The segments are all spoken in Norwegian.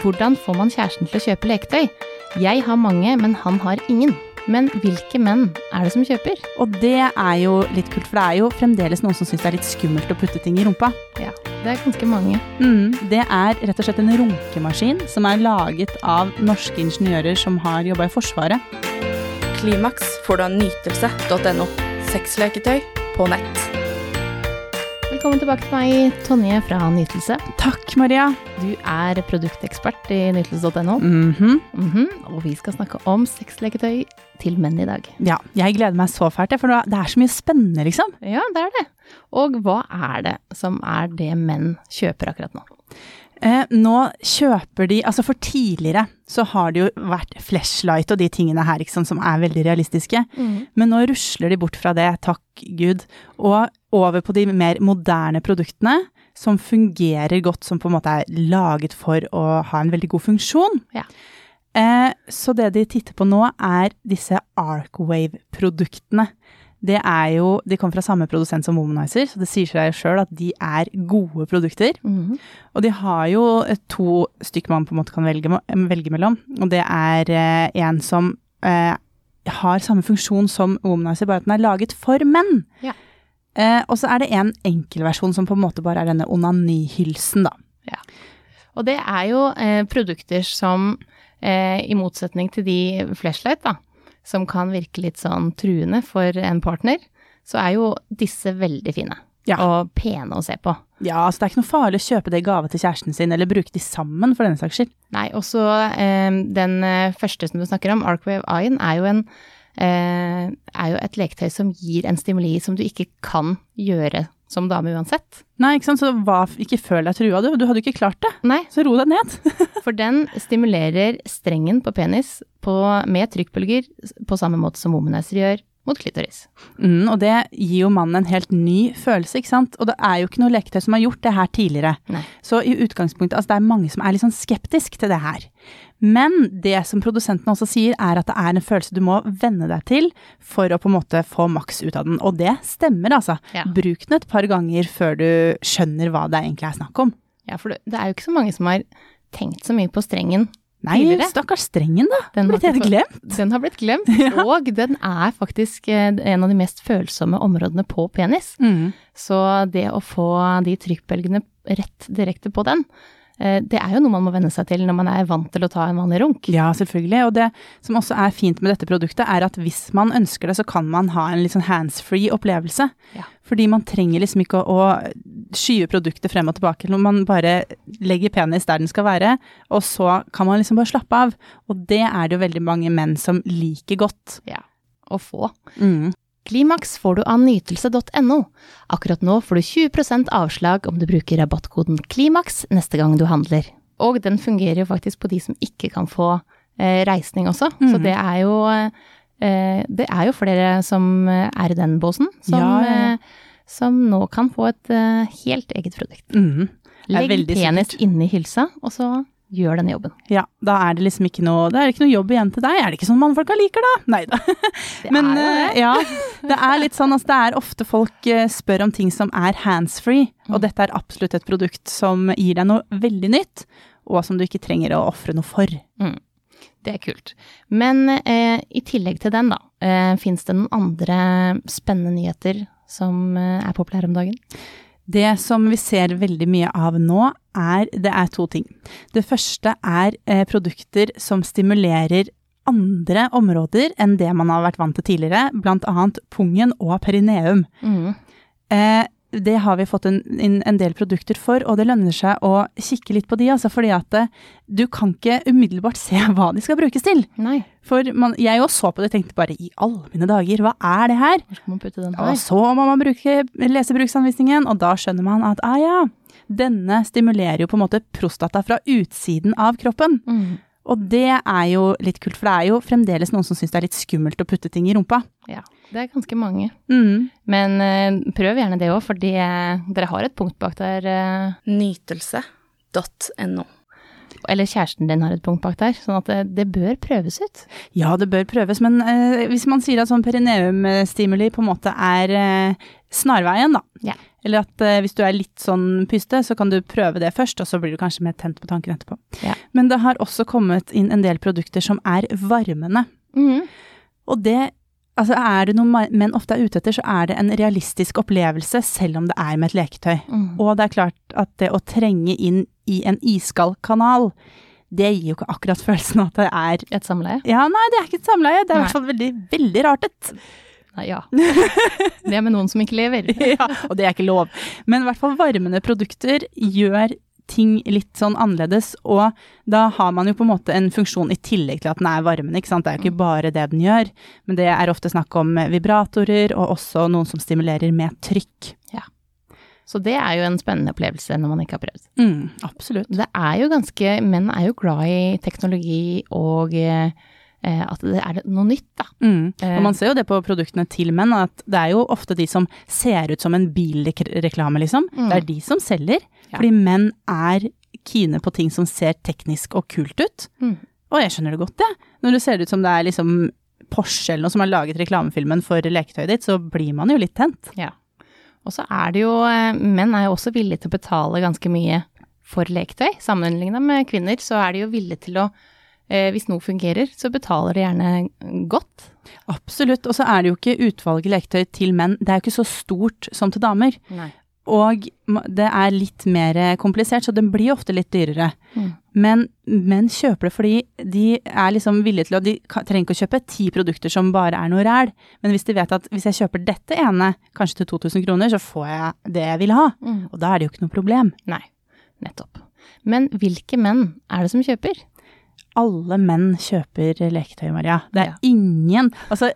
Hvordan får man kjæresten til å kjøpe leketøy? Jeg har mange, men han har ingen. Men hvilke menn er det som kjøper? Og det er jo litt kult, for det er jo fremdeles noen som syns det er litt skummelt å putte ting i rumpa. Ja, det er ganske mange. Mm, det er rett og slett en runkemaskin som er laget av norske ingeniører som har jobba i Forsvaret. Klimaks får du av nytelse.no. Sexleketøy på nett. Velkommen tilbake til meg, Tonje fra Nytelse. Takk, Maria. Du er produktekspert i nytelse.no, Mhm. Mhm, og vi skal snakke om sexleketøy til menn i dag. Ja, jeg gleder meg så fælt, for det er så mye spennende, liksom. Ja, det er det. Og hva er det som er det menn kjøper akkurat nå? Eh, nå kjøper de Altså for tidligere så har det jo vært flashlight og de tingene her liksom, som er veldig realistiske. Men nå rusler de bort fra det, takk Gud, og over på de mer moderne produktene som fungerer godt, som på en måte er laget for å ha en veldig god funksjon. Ja. Eh, så det de titter på nå, er disse Arcwave-produktene. Det er jo De kommer fra samme produsent som Womanizer, så det sier seg sjøl at de er gode produkter. Mhm. Og de har jo eh, to stykker man på en måte kan velge, velge mellom. Og det er eh, en som eh, har samme funksjon som Womanizer, bare at den er laget for menn. Ja. Eh, og så er det en enkelversjon som på en måte bare er denne onanihylsen, da. Ja. Og det er jo eh, produkter som, eh, i motsetning til de flashlight, da, som kan virke litt sånn truende for en partner, så er jo disse veldig fine. Ja. Og pene å se på. Ja, altså det er ikke noe farlig å kjøpe det i gave til kjæresten sin, eller bruke de sammen, for denne saks skyld. Nei, også eh, den eh, første som du snakker om, Arcwave Eye, er jo, en, er jo et leketøy som gir en stimuli som du ikke kan gjøre som dame uansett. Nei, ikke sant, så hva, ikke føl deg trua, du. Du hadde jo ikke klart det. Nei, Så ro deg ned. for den stimulerer strengen på penis på, med trykkbølger på samme måte som womanizer gjør mot klitoris. Mm, og det gir jo mannen en helt ny følelse, ikke sant. Og det er jo ikke noe leketøy som har gjort det her tidligere. Nei. Så i utgangspunktet, altså det er mange som er litt sånn skeptisk til det her. Men det som produsenten også sier, er at det er en følelse du må venne deg til for å på en måte få maks ut av den. Og det stemmer, altså. Ja. Bruk den et par ganger før du skjønner hva det egentlig er snakk om. Ja, for det, er jo ikke så mange som har tenkt så mye på strengen. Nei, Tidligere. stakkars strengen, da. Den Blitt helt glemt. Den har blitt glemt, og den er faktisk eh, en av de mest følsomme områdene på penis. Mm. Så det å få de trykkbølgene rett direkte på den, det er jo noe man må venne seg til når man er vant til å ta en vanlig runk. Ja, selvfølgelig. Og det som også er fint med dette produktet, er at hvis man ønsker det, så kan man ha en litt sånn hands-free opplevelse. Ja. Fordi man trenger liksom ikke å, å skyve produktet frem og tilbake. Man bare legger penis der den skal være, og så kan man liksom bare slappe av. Og det er det jo veldig mange menn som liker godt. Ja, å få. Mm. Klimaks får du av nytelse.no. Akkurat nå får du 20% avslag om du bruker rabattkoden KLIMAKS neste gang du handler. Og den fungerer jo faktisk på de som ikke kan få eh, reisning også, så Mhm. det er jo eh, Det er jo flere som eh, er i den båsen, som, Ja, ja, ja. eh, som nå kan få et eh, helt eget produkt. Mm. Er Legg penis inni hylsa, og så gjør denne jobben. Ja, da er det liksom ikke noe, det er ikke noe jobb igjen til deg. Er det ikke sånn mannfolka liker, da? Nei da. Det Men er jo eh, det. ja, det er litt sånn at det er ofte folk eh, spør om ting som er handsfree, Mm. og dette er absolutt et produkt som gir deg noe veldig nytt, og som du ikke trenger å ofre noe for. Det er kult. Men eh, i tillegg til den, da, eh, fins det noen andre spennende nyheter som eh, er populære om dagen? Det som vi ser veldig mye av nå, er, det er to ting. Det første er eh, produkter som stimulerer andre områder enn det man har vært vant til tidligere, annet pungen og perineum. Eh, det har vi fått en, en, del produkter for, og det lønner seg å kikke litt på de, altså fordi at eh, du kan ikke umiddelbart se hva de skal brukes til. Nei, For man, jeg også så på det og tenkte bare i alle mine dager, hva er det her? hvor skal man putte den Og så må man bruke, lesebruksanvisningen, og da skjønner man at ah ja, denne stimulerer jo på en måte prostata fra utsiden av kroppen. Mm. Og det er jo litt kult, for det er jo fremdeles noen som syns det er litt skummelt å putte ting i rumpa. Ja, det er ganske mange. Mm. Men uh, prøv gjerne det òg, for dere har et punkt bak der. Uh... Nytelse.no. eller kjæresten din har et punkt bak der. Sånn at det, det bør prøves ut. Ja, det bør prøves, men uh, hvis man sier at sånn perineumstimuli på en måte er uh, snarveien, da, Ja. Eller at eh, hvis du er litt sånn pyste, så kan du prøve det først, og så blir du kanskje mer tent på tanken etterpå. Ja. Men det har også kommet inn en del produkter som er varmende. Mm. Og det Altså, er det noe menn ofte er ute etter, så er det en realistisk opplevelse, selv om det er med et leketøy. Mm. Og det er klart at det å trenge inn i en iskald kanal, det gir jo ikke akkurat følelsen av at det er Et samleie? Ja, nei, det er ikke et samleie. Det er i hvert fall veldig, veldig rart et. Nei, ja. Det er med noen som ikke lever. ja, og det er ikke lov. Men i hvert fall varmende produkter gjør ting litt sånn annerledes, og da har man jo på en måte en funksjon i tillegg til at den er varmende, ikke sant. Det er jo ikke bare det den gjør, men det er ofte snakk om vibratorer, og også noen som stimulerer med trykk. Ja. Så det er jo en spennende opplevelse når man ikke har prøvd. Mm, absolutt. Det er jo ganske Menn er jo glad i teknologi og eh, at det er noe nytt, da. Mm. Eh. Og man ser jo det på produktene til menn, at det er jo ofte de som ser ut som en bilreklame, liksom. Mm. Det er de som selger, Ja. fordi menn er kine på ting som ser teknisk og kult ut. Mm. Og jeg skjønner det godt, jeg. Når det ser ut som det er liksom Porsche eller noe som har laget reklamefilmen for leketøyet ditt, så blir man jo litt tent. Ja. Og så er det jo eh, Menn er jo også villige til å betale ganske mye for leketøy. Sammenlignet med kvinner, så er de jo villige til å eh, Hvis noe fungerer, så betaler de gjerne godt. Absolutt. Og så er det jo ikke utvalget leketøy til menn, det er jo ikke så stort som til damer. Nei. Og det er litt mer komplisert, så den blir ofte litt dyrere. Mm. Men menn kjøper det fordi de er liksom villige til å De trenger ikke å kjøpe ti produkter som bare er noe ræl, men hvis de vet at hvis jeg kjøper dette ene, kanskje til 2000 kroner, så får jeg det jeg vil ha. Mm. Og da er det jo ikke noe problem. Nei, nettopp. Men hvilke menn er det som kjøper? Alle menn kjøper leketøy, Maria. Det er Ja. ingen Altså,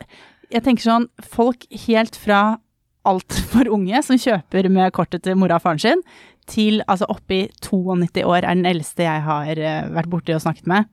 jeg tenker sånn, folk helt fra altfor unge som kjøper med kortet til mora og faren sin, til altså oppi 92 år er den eldste jeg har eh, vært borti og snakket med.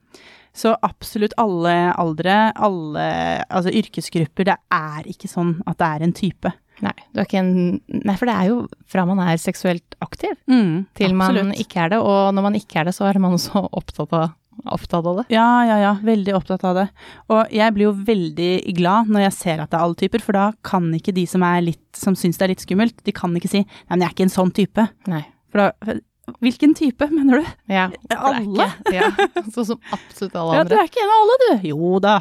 Så absolutt alle aldre, alle altså yrkesgrupper, det er ikke sånn at det er en type. Nei, en Nei, for det er jo fra man er seksuelt aktiv Mm, til man absolutt. ikke er det, og når man ikke er det, så er man også opptatt av, opptatt av det. Ja, ja, ja. Veldig opptatt av det. Og jeg blir jo veldig glad når jeg ser at det er alle typer, for da kan ikke de som er litt, som syns det er litt skummelt, de kan ikke si 'nei, men jeg er ikke en sånn type'. Nei. For da Hvilken type, mener du? Ja, Alle? Ikke, ja, sånn som absolutt alle andre. Ja, du er ikke en av alle, du. Jo da.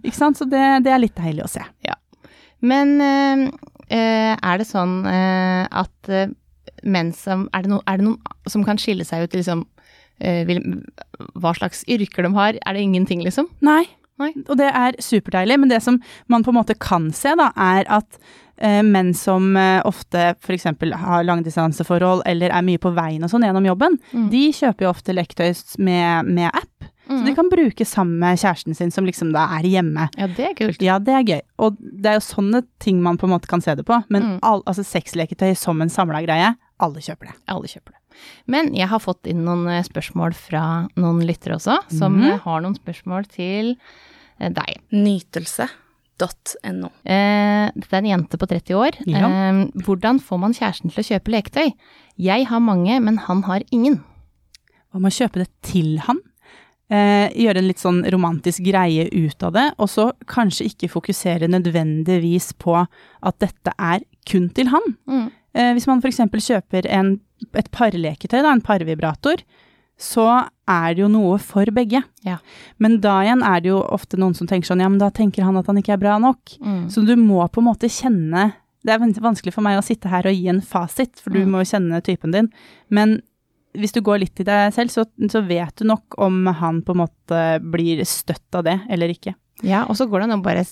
Ikke sant. Så det, det er litt deilig å se. Ja. Men eh, er det sånn øh, at menn som er det, no, er det noen som kan skille seg ut liksom Hva slags yrker de har? Er det ingenting, liksom? Nei. Nei. Og det er superdeilig, men det som man på en måte kan se, da, er at eh, menn som eh, ofte f.eks. har langdistanseforhold eller er mye på veien og sånn gjennom jobben, Mm. de kjøper jo ofte lektøy med, med app. Så de kan bruke sammen med kjæresten sin som liksom da er hjemme. Ja, det er kult. Ja, det er gøy. Og det er jo sånne ting man på en måte kan se det på. Men Mm. all, altså sexleketøy som en samla greie, alle kjøper det. Alle kjøper det. Men jeg har fått inn noen eh, spørsmål fra noen lyttere også, som eh, har noen spørsmål til eh, deg. Nytelse.no. Eh, dette er en jente på 30 år. Ja. Eh, hvordan får man kjæresten til å kjøpe leketøy? Jeg har mange, men han har ingen. Hva med å kjøpe det til han. Eh, gjøre en litt sånn romantisk greie ut av det, og så kanskje ikke fokusere nødvendigvis på at dette er kun til han. Mm. Eh, hvis man f.eks. kjøper en, et parleketøy, da, en parvibrator, så er det jo noe for begge. Ja. Men da igjen er det jo ofte noen som tenker sånn, ja, men da tenker han at han ikke er bra nok. Mm. Så du må på en måte kjenne Det er vanskelig for meg å sitte her og gi en fasit, for du Mm. må jo kjenne typen din. Men hvis du går litt i deg selv, så, så vet du nok om han på en måte blir støtt av det eller ikke. Ja, og så går det an å bare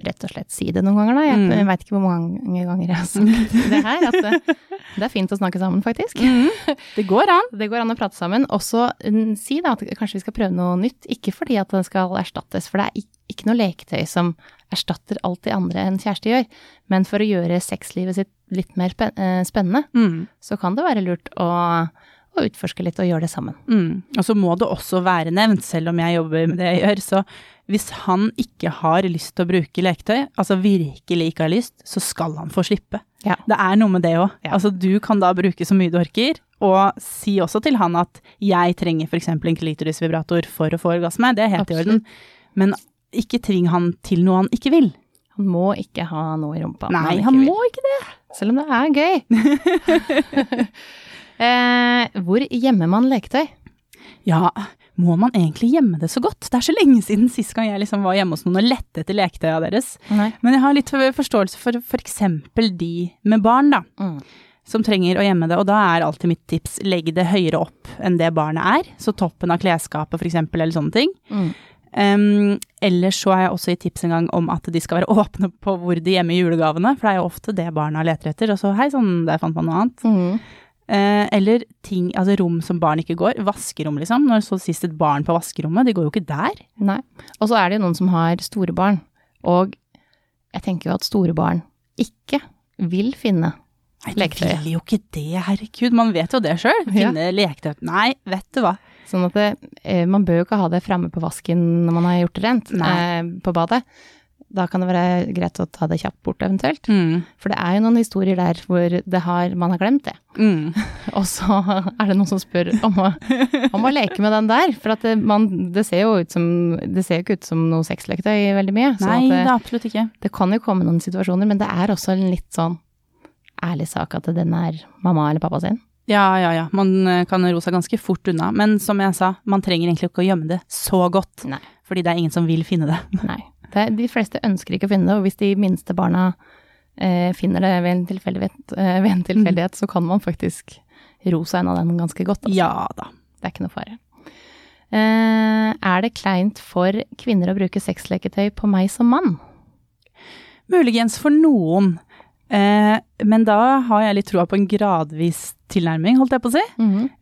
rett og slett si det noen ganger, da. Jeg, Mm. veit ikke hvor mange ganger jeg har sagt det her. At det, det er fint å snakke sammen, faktisk. Det går an. Det går an å prate sammen. Og så mm, si da at kanskje vi skal prøve noe nytt. Ikke fordi at den skal erstattes, for det er ikke noe leketøy som erstatter alt det andre en kjæreste gjør. Men for å gjøre sexlivet sitt litt mer eh, spennende, Mm. så kan det være lurt å, å utforske litt og gjøre det sammen. Mm. Og så må det også være nevnt, selv om jeg jobber med det jeg gjør, så hvis han ikke har lyst til å bruke leketøy, altså virkelig ikke har lyst, så skal han få slippe. Ja. Det er noe med det òg. Ja. Altså du kan da bruke så mye du orker, og si også til han at jeg trenger f.eks. en klitorisvibrator for å få orgasme, det er helt i orden. Men ikke tving han til noe han ikke vil. Han må ikke ha noe i rumpa. Nei, ikke han må ikke det. Selv om det er gøy. eh, hvor gjemmer man leketøy? Ja, må man egentlig gjemme det så godt? Det er så lenge siden sist gang jeg liksom var hjemme hos noen og lette etter leketøya deres. Nei. Men jeg har litt forståelse for f.eks. de med barn, da. Mm. Som trenger å gjemme det, og da er alltid mitt tips legg det høyere opp enn det barnet er. Så toppen av klesskapet f.eks., eller sånne ting. Mm. Um, ellers så har jeg også gitt tips en gang om at de skal være åpne på hvor de gjemmer julegavene, for det er jo ofte det barna leter etter. Og så hei sann, der fant man noe annet. Mm. Eh, eller ting, altså rom som barn ikke går. Vaskerom, liksom. Når så sist et barn på vaskerommet, de går jo ikke der. Nei. Og så er det jo noen som har store barn, og jeg tenker jo at store barn ikke vil finne Nei, de vil jo ikke det, herregud. Man vet jo det sjøl. Ja. Finne leketøy. Nei, vet du hva. Sånn at det, eh, man bør jo ikke ha det framme på vasken når man har gjort det rent eh, på badet. Da kan det være greit å ta det kjapt bort eventuelt. Mm. For det er jo noen historier der hvor det har, man har glemt det. Mm. Og så er det noen som spør om å, om å leke med den der. For at det, man, det ser jo ut som, det ser jo ikke ut som noe sexleketøy veldig mye. Nei, det det, absolutt ikke. det kan jo komme noen situasjoner, men det er også en litt sånn ærlig sak at den er mamma eller pappa sin. Ja, ja, ja. Man eh, kan ro seg ganske fort unna. Men som jeg sa, man trenger egentlig ikke å gjemme det så godt. Nei. Fordi det er ingen som vil finne det. Nei. Det, de fleste ønsker ikke å finne det, og hvis de minste barna eh, finner det ved en tilfeldighet, eh, ved en tilfeldighet så kan man faktisk ro seg unna den ganske godt. Altså. Ja da. Det er ikke noe fare. Eh, er det kleint for kvinner å bruke sexleketøy på meg som mann? Muligens for noen. Eh, men da har jeg litt troa på en gradvis tilnærming, holdt jeg på å si.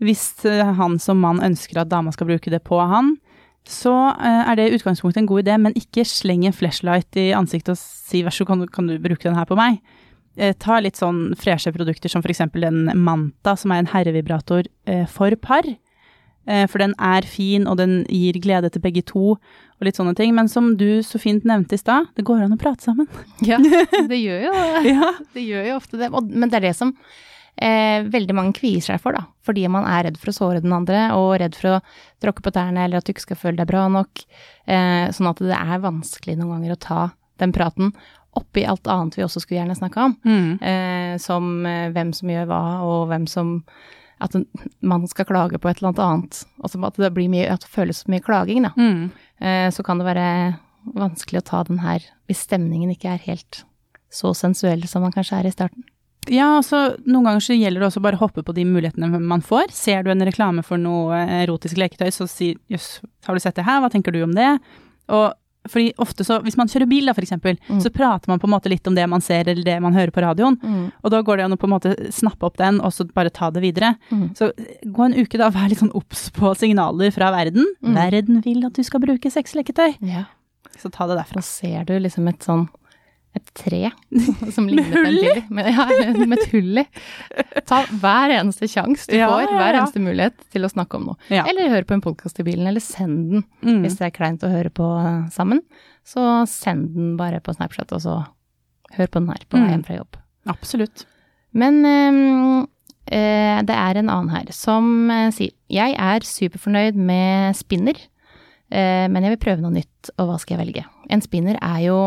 Hvis eh, han som mann ønsker at dama skal bruke det på han, så eh, er det i utgangspunktet en god idé, men ikke sleng en flashlight i ansiktet og si vær så god, kan, kan du bruke den her på meg? Eh, ta litt sånn freshe produkter som eksempel den Manta, som er en herrevibrator eh, for par. Eh, for den er fin, og den gir glede til begge to, og litt sånne ting. Men som du så fint nevnte i stad, det går an å prate sammen. Ja, det gjør jo Ja. Det gjør jo ofte det. Men det er det som eh, veldig mange kvier seg for, da. Fordi man er redd for å såre den andre, og redd for å tråkke på tærne, eller at du ikke skal føle deg bra nok. Eh, sånn at det er vanskelig noen ganger å ta den praten oppi alt annet vi også skulle gjerne snakka om. Mm. Eh, som eh, hvem som gjør hva, og hvem som At man skal klage på et eller annet annet. Altså at det blir mye, at det føles mye klaging, da. Mm. Eh, så kan det være vanskelig å ta den her hvis stemningen ikke er helt så sensuell som man kanskje er i starten. Ja, altså noen ganger så gjelder det også bare å hoppe på de mulighetene man får. Ser du en reklame for noe erotisk leketøy, så si jøss, har du sett det her, hva tenker du om det? Og fordi ofte så, hvis man kjører bil da for eksempel, Mm. så prater man på en måte litt om det man ser eller det man hører på radioen. Og da går det an å på en måte snappe opp den, og så bare ta det videre. Mm. Så gå en uke da, vær litt sånn obs på signaler fra verden. Mm. Verden vil at du skal bruke sexleketøy. Ja. Så ta det derfra. Da ser du liksom et sånn et tre som ligner på en hull i? Med, ja, med et hull i. Ta hver eneste sjanse du Ja, får, ja, hver eneste mulighet til å snakke om noe. Eller hør på en podkast i bilen, eller send den Mm. hvis det er kleint å høre på eh, sammen. Så send den bare på Snapchat, og så hør på den her på vei Mm. hjem fra jobb. Absolutt. Men ehm, eh, det er en annen her som eh, sier Jeg er superfornøyd med spinner, eh, men jeg vil prøve noe nytt, og hva skal jeg velge? En spinner er jo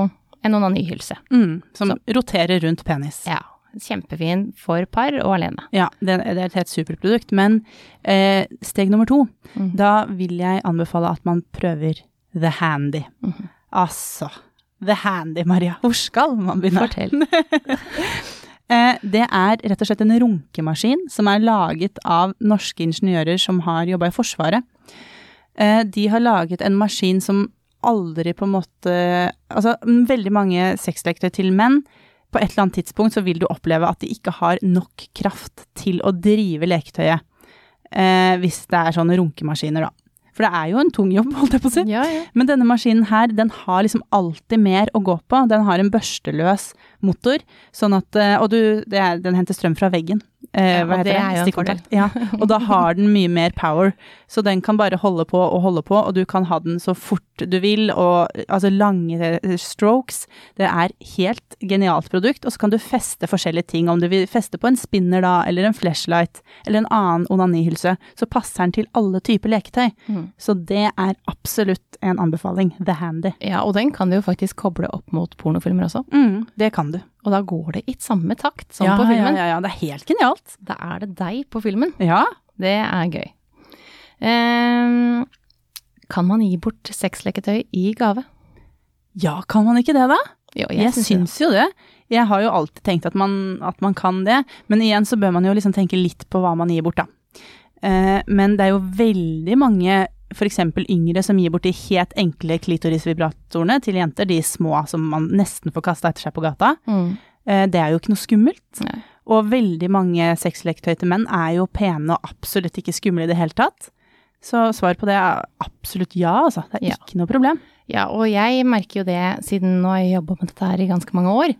en onanihylse. Mm. Som Så- roterer rundt penis. Ja. Kjempefin for par og alene. Ja, det, det er et helt superprodukt. Men eh, steg nummer to, mm. da vil jeg anbefale at man prøver The Handy. Mm. Altså, The Handy, Maria. Hvor skal man begynne? Fortell. Eh, det er rett og slett en runkemaskin som er laget av norske ingeniører som har jobba i Forsvaret. Eh, de har laget en maskin som aldri på en måte Altså, mm, veldig mange sexleketøy til menn. På et eller annet tidspunkt så vil du oppleve at de ikke har nok kraft til å drive leketøyet. Eh, hvis det er sånne runkemaskiner, da. For det er jo en tung jobb, holdt jeg på å si. Ja, ja. Men denne maskinen her, den har liksom alltid mer å gå på. Den har en børsteløs motor, sånn at eh, Og du, det er, den henter strøm fra veggen. Eh, hva og heter det Stikkontakt. Ja, og da har den mye mer power. Så den kan bare holde på og holde på, og du kan ha den så fort du vil, og altså lange eh, strokes. Det er helt genialt produkt, og så kan du feste forskjellige ting. Om du vil feste på en spinner da, eller en flashlight, eller en annen onanihylse, så passer den til alle typer leketøy. Mm. Så det er absolutt en anbefaling. The Handy. ja, og den kan du jo faktisk koble opp mot pornofilmer også. Mm, det kan du. Og da går det i samme takt som ja, på filmen. Ja, ja, ja, det er helt genialt. Da er det deg på filmen. Ja. Det er gøy. Um, kan man gi bort sexleketøy i gave? Ja, kan man ikke det, da? Jo, Jeg, syns syns jo det. Jeg har jo alltid tenkt at man, at man kan det, men igjen så bør man jo liksom tenke litt på hva man gir bort, da. Uh, men det er jo veldig mange f.eks. yngre som gir bort de helt enkle klitorisvibratorene til jenter, de små som man nesten får kasta etter seg på gata. Mm. Eh, det er jo ikke noe skummelt. Nei. Og veldig mange sexleketøy til menn er jo pene og absolutt ikke skumle i det hele tatt. Så svar på det er absolutt ja, altså. Det er Ja. ikke noe problem. Ja, og jeg merker jo det siden nå har jeg jobba med dette her i ganske mange år.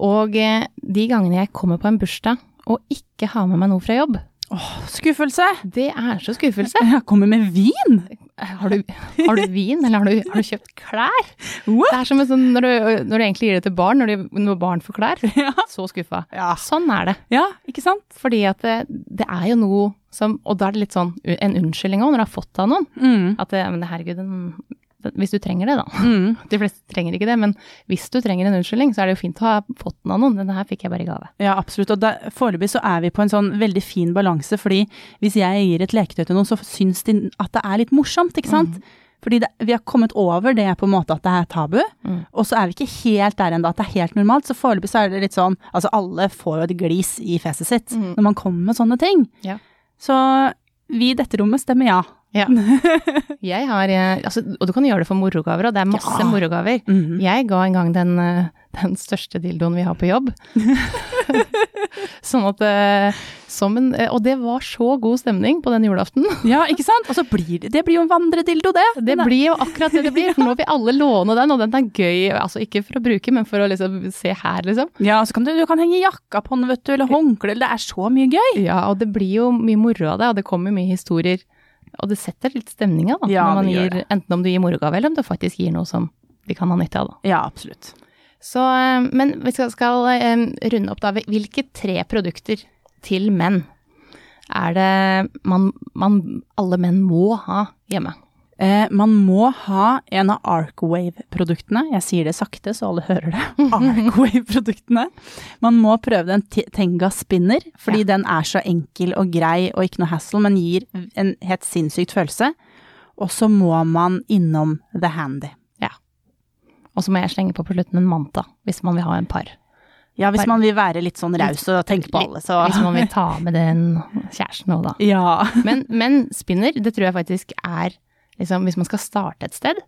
Og eh, de gangene jeg kommer på en bursdag og ikke har med meg noe fra jobb, Skuffelse! det er så skuffelse. Jeg kommer med vin! Har du, har du vin, eller har du, har du kjøpt klær? What? Det er som sånn, når, du, når du egentlig gir det til barn, når, de, når barn får klær. Ja. Så skuffa. Ja. Sånn er det. ja, ikke sant? Fordi at det, det er jo noe som Og da er det litt sånn en unnskyldning òg, når du har fått det av noen. Mm. At det, men herregud, den, hvis du trenger det, da. Mm. De fleste trenger ikke det, men hvis du trenger en unnskyldning, så er det jo fint å ha fått den av noen. Denne her fikk jeg bare i gave. Ja, absolutt. Og foreløpig så er vi på en sånn veldig fin balanse, fordi hvis jeg gir et leketøy til noen, så syns de at det er litt morsomt, ikke sant? Fordi det, vi har kommet over det på en måte at det er tabu, Mm. og så er vi ikke helt der ennå at det er helt normalt. Så foreløpig så er det litt sånn Altså alle får jo et glis i fjeset sitt Mm. når man kommer med sånne ting. Ja. Så vi i dette rommet stemmer ja. Ja. Jeg har, eh, altså, og du kan gjøre det for morogaver, og det er masse Ja. morogaver. Mhm. Jeg ga en gang den, eh, den største dildoen vi har på jobb. sånn at eh, som en, Og det var så god stemning på den julaften. Ja, ikke sant? Og så blir det, det blir jo en vandredildo, det. Det blir jo akkurat det det blir. For nå vil alle låne den, og den er gøy. Altså ikke for å bruke, men for å liksom se her, liksom. Ja, så kan du, du kan henge jakka på den, vet du, eller håndkle, det er så mye gøy. Ja, og det blir jo mye moro av det, og det kommer mye historier. Og det setter litt stemninga, da. Ja, når man gir, enten om du gir morogave, eller om du faktisk gir noe som de kan ha nytte av, da. Ja, absolutt. Så, eh, men vi skal, skal eh, runde opp da. Hvilke tre produkter til menn er det man, man alle menn må ha hjemme? Eh, man må ha en av Arcwave-produktene. Jeg sier det sakte, så alle hører det. Arcwave-produktene. Man må prøve den Tenga Spinner, fordi den er så enkel og grei og ikke noe hassle, men gir en helt sinnssykt følelse. Og så må man innom The Handy. Ja. Og så må jeg slenge på på slutten en manta, hvis man vil ha en par. Ja, hvis man vil være litt sånn raus og tenke på alle, så Hvis man vil ta med den kjæresten òg, da. Ja. Men, men spinner, det tror jeg faktisk er liksom, Hvis man skal starte et sted,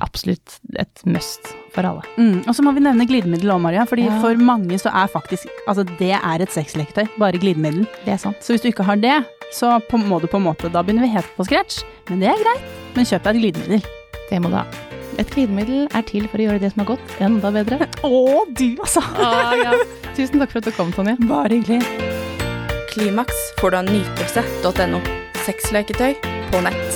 absolutt et must for alle. Mm. Og så må vi nevne glidemiddel òg, Maria. Fordi Ja. for mange så er faktisk Altså, det er et sexleketøy. Bare glidemiddel. Det er sant. Så hvis du ikke har det, så på, må du på en måte Da begynner vi helt på scratch. Men det er greit. Men kjøp deg et glidemiddel. Det må du ha. Et glidemiddel er til for å gjøre det som er godt, enda bedre. Å, du altså! Ah, ja. Tusen takk for at du kom, Tonje. Bare hyggelig. Klimaks får du av nytelse.no. Sexleketøy på nett.